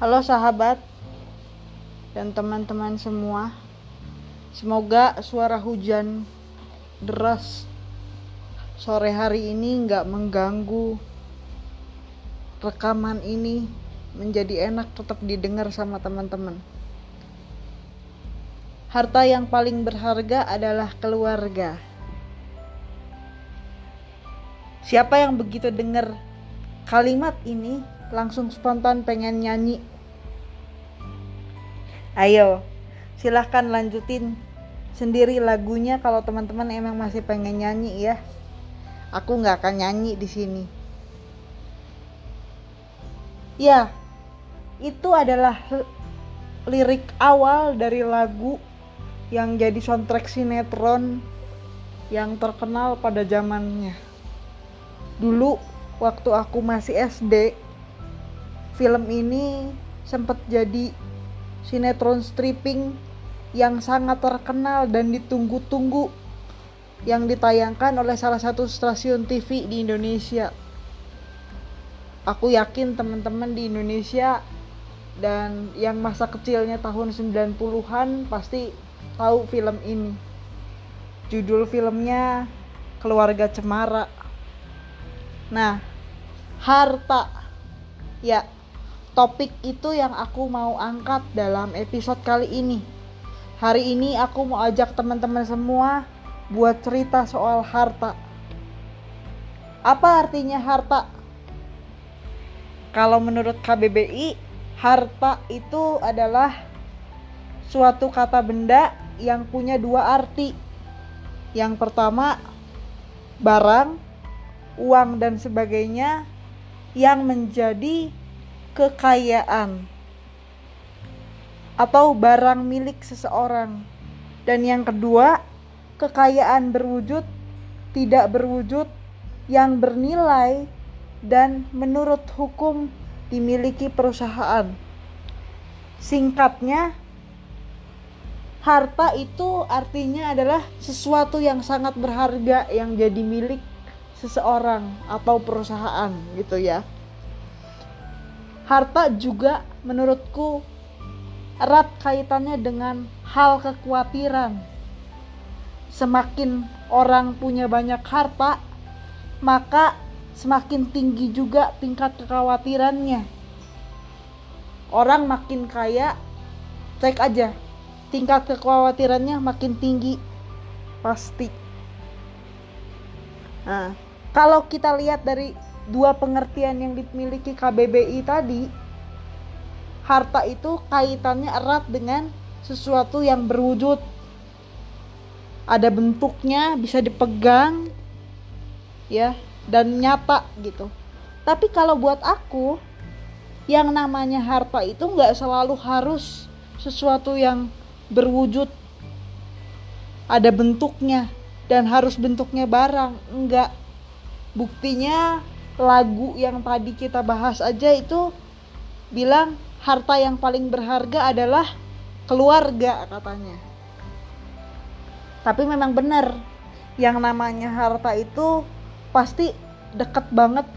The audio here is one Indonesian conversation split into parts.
Halo sahabat dan teman-teman semua. Semoga suara hujan deras sore hari ini nggak mengganggu rekaman ini menjadi enak tetap didengar sama teman-teman. Harta yang paling berharga adalah keluarga. Siapa yang begitu dengar kalimat ini langsung spontan pengen nyanyi. Ayo, silahkan lanjutin sendiri lagunya kalau teman-teman emang masih pengen nyanyi ya. Aku nggak akan nyanyi di sini. Ya, itu adalah lirik awal dari lagu yang jadi soundtrack sinetron yang terkenal pada zamannya. Dulu waktu aku masih SD, film ini sempat jadi sinetron stripping yang sangat terkenal dan ditunggu-tunggu yang ditayangkan oleh salah satu stasiun TV di Indonesia. Aku yakin teman-teman di Indonesia dan yang masa kecilnya tahun 90-an pasti tahu film ini. Judul filmnya Keluarga Cemara. Nah, harta. Ya, topik itu yang aku mau angkat dalam episode kali ini. Hari ini aku mau ajak teman-teman semua buat cerita soal harta. Apa artinya harta? Kalau menurut KBBI, harta itu adalah suatu kata benda yang punya dua arti. Yang pertama, barang, uang dan sebagainya yang menjadi kekayaan atau barang milik seseorang. Dan yang kedua, kekayaan berwujud, tidak berwujud, yang bernilai dan menurut hukum dimiliki perusahaan. Singkatnya, harta itu artinya adalah sesuatu yang sangat berharga yang jadi milik seseorang atau perusahaan gitu ya. Harta juga menurutku erat kaitannya dengan hal kekhawatiran. Semakin orang punya banyak harta, maka semakin tinggi juga tingkat kekhawatirannya. Orang makin kaya, cek aja, tingkat kekhawatirannya makin tinggi, pasti. Nah, kalau kita lihat dari dua pengertian yang dimiliki KBBI tadi, harta itu kaitannya erat dengan sesuatu yang berwujud. Ada bentuknya, bisa dipegang, ya, dan nyata gitu. Tapi kalau buat aku, yang namanya harta itu nggak selalu harus sesuatu yang berwujud. Ada bentuknya dan harus bentuknya barang, enggak. Buktinya lagu yang tadi kita bahas aja itu bilang harta yang paling berharga adalah keluarga katanya. Tapi memang benar yang namanya harta itu pasti deket banget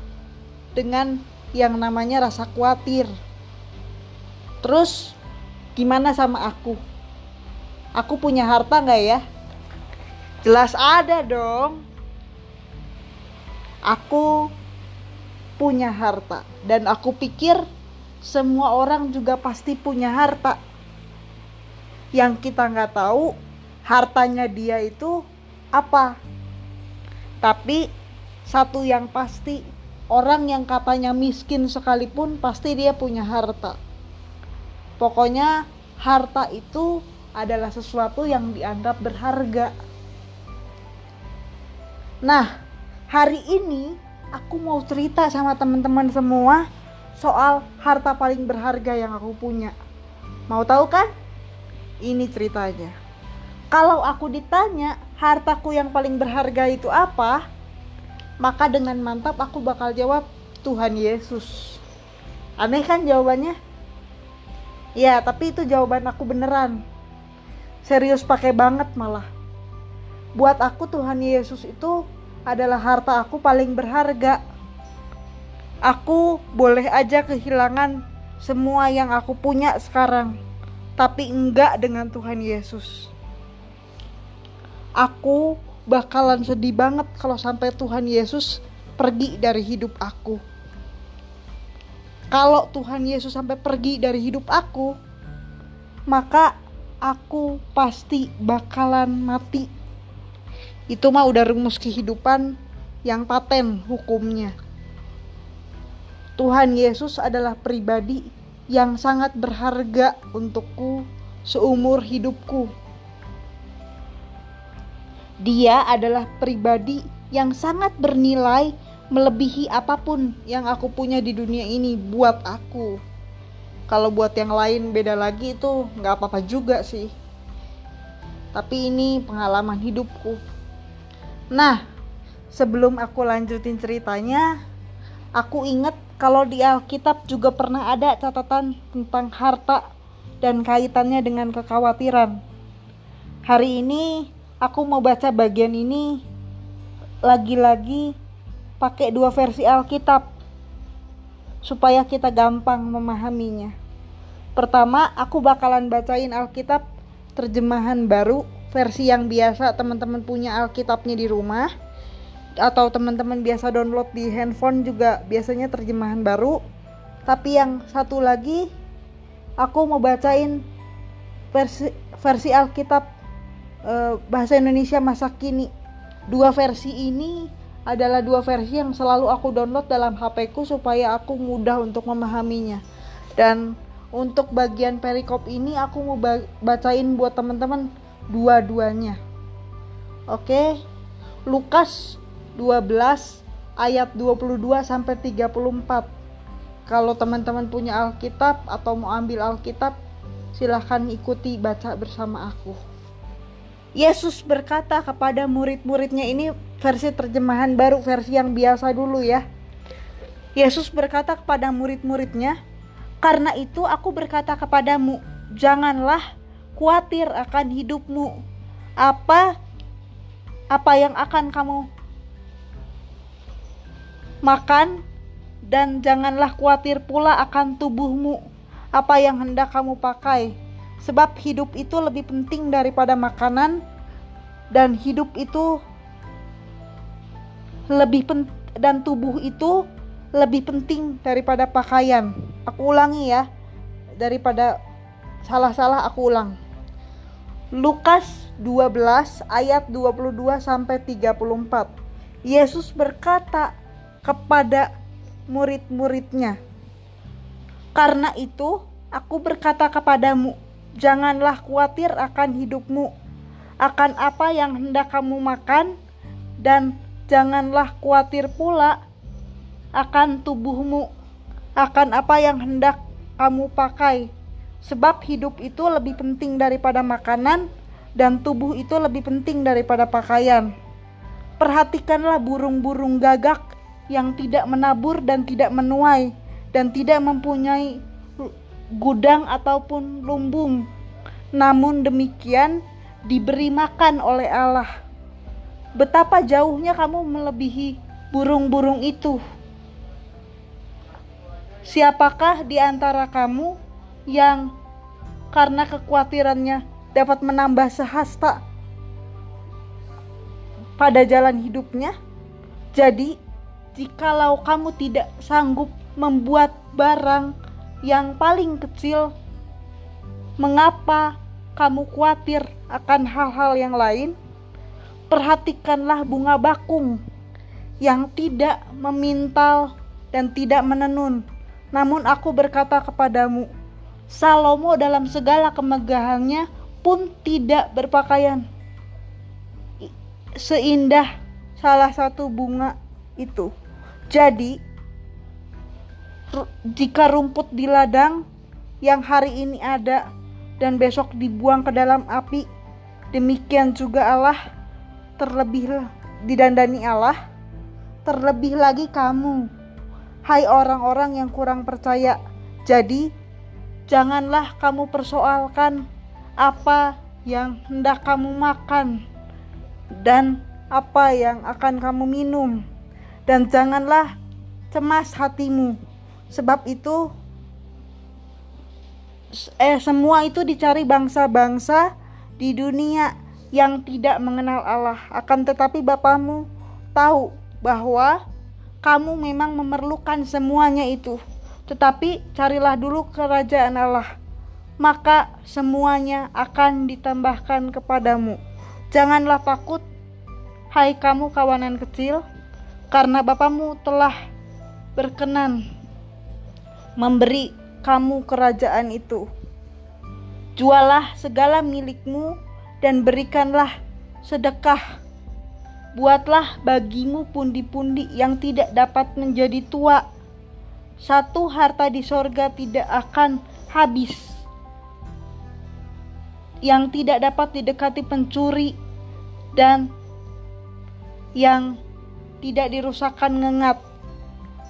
dengan yang namanya rasa khawatir. Terus gimana sama aku? Aku punya harta nggak ya? Jelas ada dong. Aku punya harta. Dan aku pikir semua orang juga pasti punya harta. Yang kita nggak tahu hartanya dia itu apa. Tapi satu yang pasti orang yang katanya miskin sekalipun pasti dia punya harta. Pokoknya harta itu adalah sesuatu yang dianggap berharga. Nah hari ini aku mau cerita sama teman-teman semua soal harta paling berharga yang aku punya. Mau tahu kan? Ini ceritanya. Kalau aku ditanya hartaku yang paling berharga itu apa, maka dengan mantap aku bakal jawab Tuhan Yesus. Aneh kan jawabannya? Ya, tapi itu jawaban aku beneran. Serius pakai banget malah. Buat aku Tuhan Yesus itu adalah harta aku paling berharga. Aku boleh aja kehilangan semua yang aku punya sekarang, tapi enggak dengan Tuhan Yesus. Aku bakalan sedih banget kalau sampai Tuhan Yesus pergi dari hidup aku. Kalau Tuhan Yesus sampai pergi dari hidup aku, maka aku pasti bakalan mati. Itu mah udah rumus kehidupan yang paten hukumnya. Tuhan Yesus adalah pribadi yang sangat berharga untukku seumur hidupku. Dia adalah pribadi yang sangat bernilai melebihi apa pun yang aku punya di dunia ini buat aku. Kalau buat yang lain beda lagi itu nggak apa-apa juga sih. Tapi ini pengalaman hidupku. Nah, sebelum aku lanjutin ceritanya, aku inget kalau di Alkitab juga pernah ada catatan tentang harta dan kaitannya dengan kekhawatiran. Hari ini aku mau baca bagian ini lagi-lagi pakai dua versi Alkitab supaya kita gampang memahaminya. Pertama, aku bakalan bacain Alkitab terjemahan baru versi yang biasa teman-teman punya Alkitabnya di rumah atau teman-teman biasa download di handphone juga biasanya terjemahan baru. Tapi yang satu lagi aku mau bacain versi versi Alkitab e, bahasa Indonesia masa kini. Dua versi ini adalah dua versi yang selalu aku download dalam HP ku supaya aku mudah untuk memahaminya. Dan untuk bagian perikop ini aku mau bacain buat teman-teman dua-duanya oke Lukas 12 ayat 22 sampai 34. Kalau teman-teman punya Alkitab atau mau ambil Alkitab, silahkan ikuti baca bersama aku. Yesus berkata kepada murid-muridnya ini versi terjemahan baru, versi yang biasa dulu ya. Yesus berkata kepada murid-muridnya, "Karena itu aku berkata kepadamu, janganlah khawatir akan hidupmu. Apa apa yang akan kamu makan, dan janganlah khawatir pula akan tubuhmu, apa yang hendak kamu pakai, sebab hidup itu lebih penting daripada makanan, dan hidup itu lebih pen dan tubuh itu lebih penting daripada pakaian. Aku ulangi ya, daripada salah-salah aku ulang. Lukas 12 ayat 22 sampai 34. Yesus berkata, kepada murid-muridnya. Karena itu, aku berkata kepadamu, janganlah khawatir akan hidupmu, akan apa yang hendak kamu makan, dan janganlah khawatir pula akan tubuhmu, akan apa yang hendak kamu pakai. Sebab hidup itu lebih penting daripada makanan, dan tubuh itu lebih penting daripada pakaian. Perhatikanlah burung-burung gagak yang tidak menabur dan tidak menuai dan tidak mempunyai gudang ataupun lumbung. Namun demikian diberi makan oleh Allah. Betapa jauhnya kamu melebihi burung-burung itu. Siapakah di antara kamu yang karena kekhawatirannya dapat menambah sehasta pada jalan hidupnya? Jadi, jikalau kamu tidak sanggup membuat barang yang paling kecil, mengapa kamu khawatir akan hal-hal yang lain? Perhatikanlah bunga bakung yang tidak memintal dan tidak menenun. Namun aku berkata kepadamu, Salomo dalam segala kemegahannya pun tidak berpakaian seindah salah satu bunga itu. Jadi, jika rumput di ladang yang hari ini ada dan besok dibuang ke dalam api, demikian juga Allah terlebih didandani Allah, terlebih lagi kamu, hai orang-orang yang kurang percaya. Jadi, janganlah kamu persoalkan apa yang hendak kamu makan dan apa yang akan kamu minum dan janganlah cemas hatimu. Sebab itu eh semua itu dicari bangsa-bangsa di dunia yang tidak mengenal Allah. Akan tetapi Bapamu tahu bahwa kamu memang memerlukan semuanya itu. Tetapi carilah dulu kerajaan Allah, maka semuanya akan ditambahkan kepadamu. Janganlah takut, hai kamu kawanan kecil, karena Bapamu telah berkenan memberi kamu kerajaan itu. Jualah segala milikmu dan berikanlah sedekah. Buatlah bagimu pundi-pundi yang tidak dapat menjadi tua satu harta di sorga tidak akan habis. Yang tidak dapat didekati pencuri dan yang tidak dirusakkan ngengat.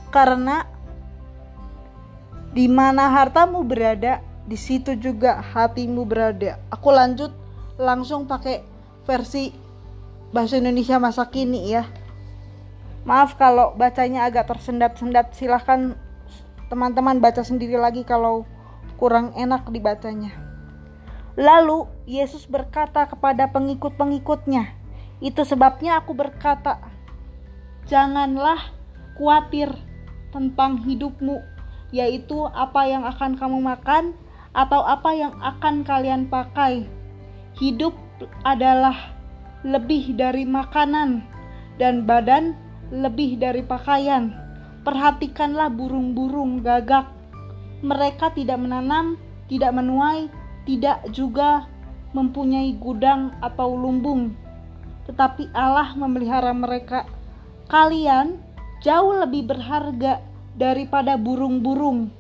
Karena di mana hartamu berada di situ juga hatimu berada. Aku lanjut langsung pakai versi bahasa Indonesia masa kini ya. Maaf kalau bacanya agak tersendat-sendat silahkan teman-teman baca sendiri lagi kalau kurang enak dibacanya. Lalu Yesus berkata kepada pengikut-pengikutnya, "Itu sebabnya aku berkata, janganlah khawatir tentang hidupmu, yaitu apa yang akan kamu makan atau apa yang akan kalian pakai. Hidup adalah lebih dari makanan, dan badan lebih dari pakaian." Perhatikanlah burung-burung gagak. Mereka tidak menanam, tidak menuai, tidak juga mempunyai gudang atau lumbung. Tetapi Allah memelihara mereka. Kalian jauh lebih berharga daripada burung-burung.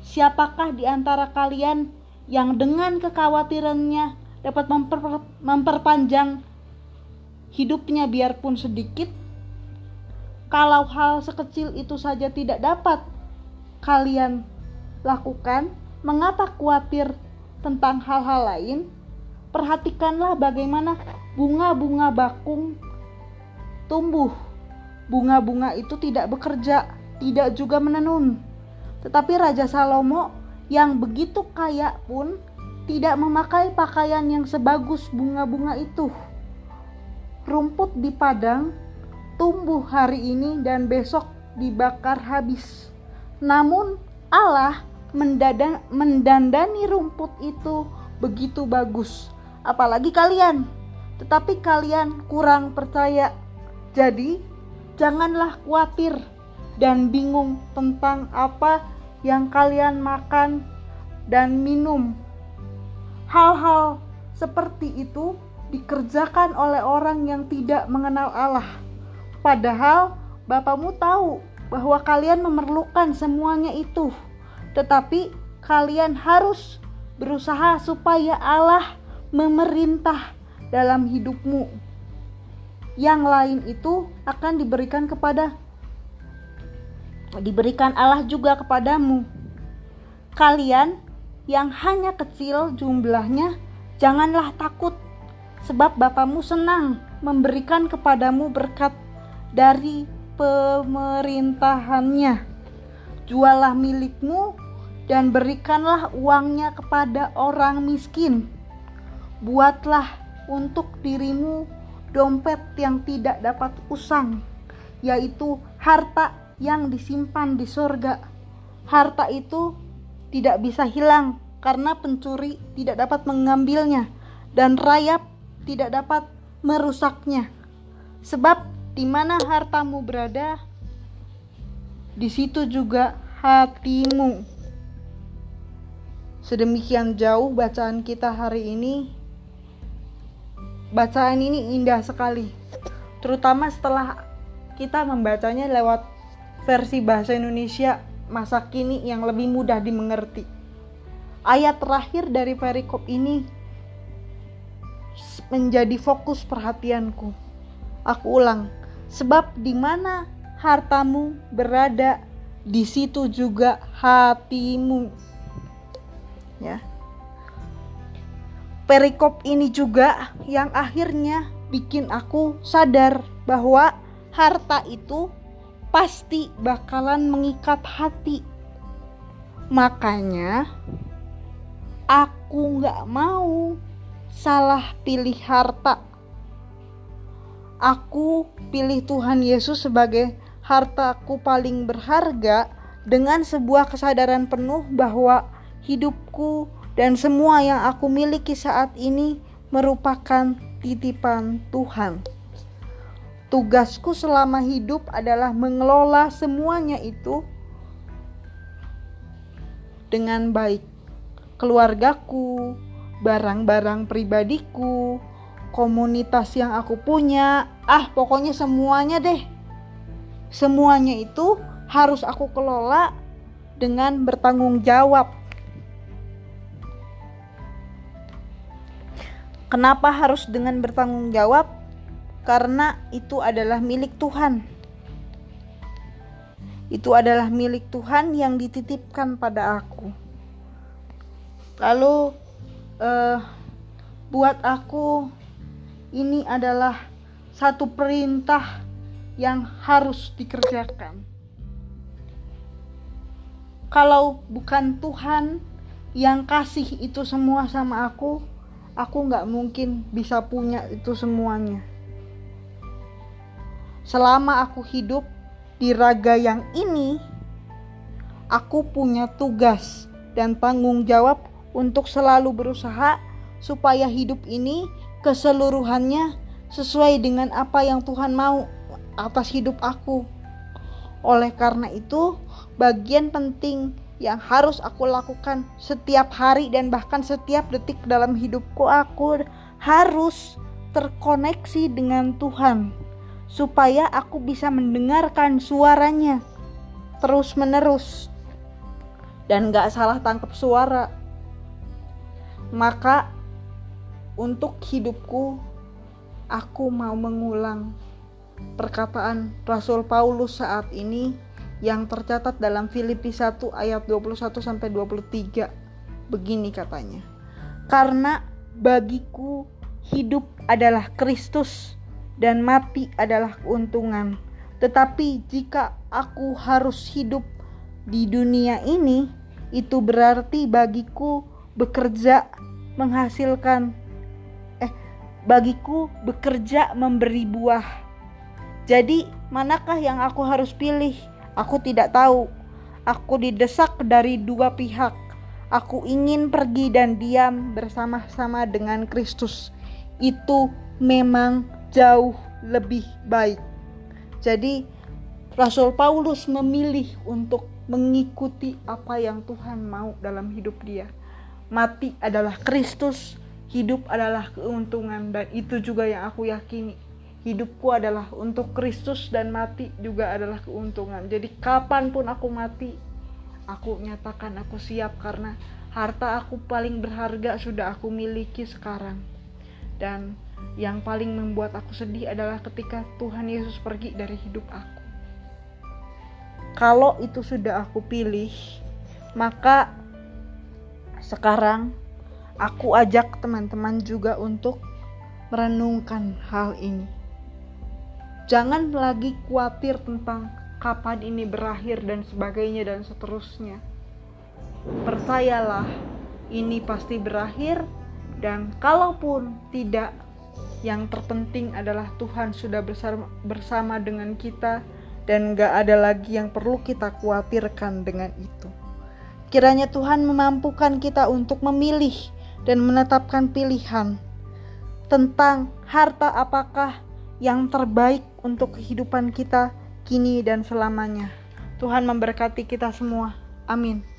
Siapakah di antara kalian yang dengan kekhawatirannya dapat memper memperpanjang hidupnya biarpun sedikit? Kalau hal sekecil itu saja tidak dapat kalian lakukan, mengapa khawatir tentang hal-hal lain? Perhatikanlah bagaimana bunga-bunga bakung tumbuh. Bunga-bunga itu tidak bekerja, tidak juga menenun. Tetapi Raja Salomo yang begitu kaya pun tidak memakai pakaian yang sebagus bunga-bunga itu. Rumput di padang tumbuh hari ini dan besok dibakar habis. Namun Allah mendandani rumput itu begitu bagus. Apalagi kalian, tetapi kalian kurang percaya. Jadi, janganlah khawatir dan bingung tentang apa yang kalian makan dan minum. Hal-hal seperti itu dikerjakan oleh orang yang tidak mengenal Allah Padahal Bapamu tahu bahwa kalian memerlukan semuanya itu. Tetapi kalian harus berusaha supaya Allah memerintah dalam hidupmu. Yang lain itu akan diberikan kepada diberikan Allah juga kepadamu. Kalian yang hanya kecil jumlahnya, janganlah takut, sebab Bapamu senang memberikan kepadamu berkat dari pemerintahannya. Jualah milikmu dan berikanlah uangnya kepada orang miskin. Buatlah untuk dirimu dompet yang tidak dapat usang, yaitu harta yang disimpan di sorga. Harta itu tidak bisa hilang karena pencuri tidak dapat mengambilnya dan rayap tidak dapat merusaknya. Sebab di mana hartamu berada, di situ juga hatimu. Sedemikian jauh bacaan kita hari ini. Bacaan ini indah sekali, terutama setelah kita membacanya lewat versi bahasa Indonesia masa kini yang lebih mudah dimengerti. Ayat terakhir dari perikop ini menjadi fokus perhatianku. Aku ulang, Sebab di mana hartamu berada, di situ juga hatimu. Ya. Perikop ini juga yang akhirnya bikin aku sadar bahwa harta itu pasti bakalan mengikat hati. Makanya aku nggak mau salah pilih harta. Aku pilih Tuhan Yesus sebagai hartaku paling berharga dengan sebuah kesadaran penuh bahwa hidupku dan semua yang aku miliki saat ini merupakan titipan Tuhan. Tugasku selama hidup adalah mengelola semuanya itu dengan baik. Keluargaku, barang-barang pribadiku, komunitas yang aku punya, ah pokoknya semuanya deh. Semuanya itu harus aku kelola dengan bertanggung jawab. Kenapa harus dengan bertanggung jawab? Karena itu adalah milik Tuhan. Itu adalah milik Tuhan yang dititipkan pada aku. Lalu, uh, buat aku, ini adalah satu perintah yang harus dikerjakan. Kalau bukan Tuhan yang kasih itu semua sama aku, aku nggak mungkin bisa punya itu semuanya. Selama aku hidup di raga yang ini, aku punya tugas dan tanggung jawab untuk selalu berusaha supaya hidup ini keseluruhannya sesuai dengan apa yang Tuhan mau atas hidup aku. Oleh karena itu, bagian penting yang harus aku lakukan setiap hari dan bahkan setiap detik dalam hidupku aku harus terkoneksi dengan Tuhan supaya aku bisa mendengarkan suaranya terus menerus dan gak salah tangkap suara maka untuk hidupku aku mau mengulang perkataan Rasul Paulus saat ini yang tercatat dalam Filipi 1 ayat 21 sampai 23. Begini katanya. Karena bagiku hidup adalah Kristus dan mati adalah keuntungan. Tetapi jika aku harus hidup di dunia ini, itu berarti bagiku bekerja menghasilkan bagiku bekerja memberi buah. Jadi, manakah yang aku harus pilih? Aku tidak tahu. Aku didesak dari dua pihak. Aku ingin pergi dan diam bersama-sama dengan Kristus. Itu memang jauh lebih baik. Jadi, Rasul Paulus memilih untuk mengikuti apa yang Tuhan mau dalam hidup dia. Mati adalah Kristus, hidup adalah keuntungan, dan itu juga yang aku yakini hidupku adalah untuk Kristus dan mati juga adalah keuntungan. Jadi kapan pun aku mati, aku nyatakan aku siap karena harta aku paling berharga sudah aku miliki sekarang. Dan yang paling membuat aku sedih adalah ketika Tuhan Yesus pergi dari hidup aku. Kalau itu sudah aku pilih, maka sekarang aku ajak teman-teman juga untuk merenungkan hal ini Jangan lagi khawatir tentang kapan ini berakhir dan sebagainya dan seterusnya. Percayalah, ini pasti berakhir dan kalaupun tidak, yang terpenting adalah Tuhan sudah bersama, dengan kita dan gak ada lagi yang perlu kita khawatirkan dengan itu. Kiranya Tuhan memampukan kita untuk memilih dan menetapkan pilihan tentang harta apakah yang terbaik untuk kehidupan kita kini dan selamanya. Tuhan memberkati kita semua. Amin.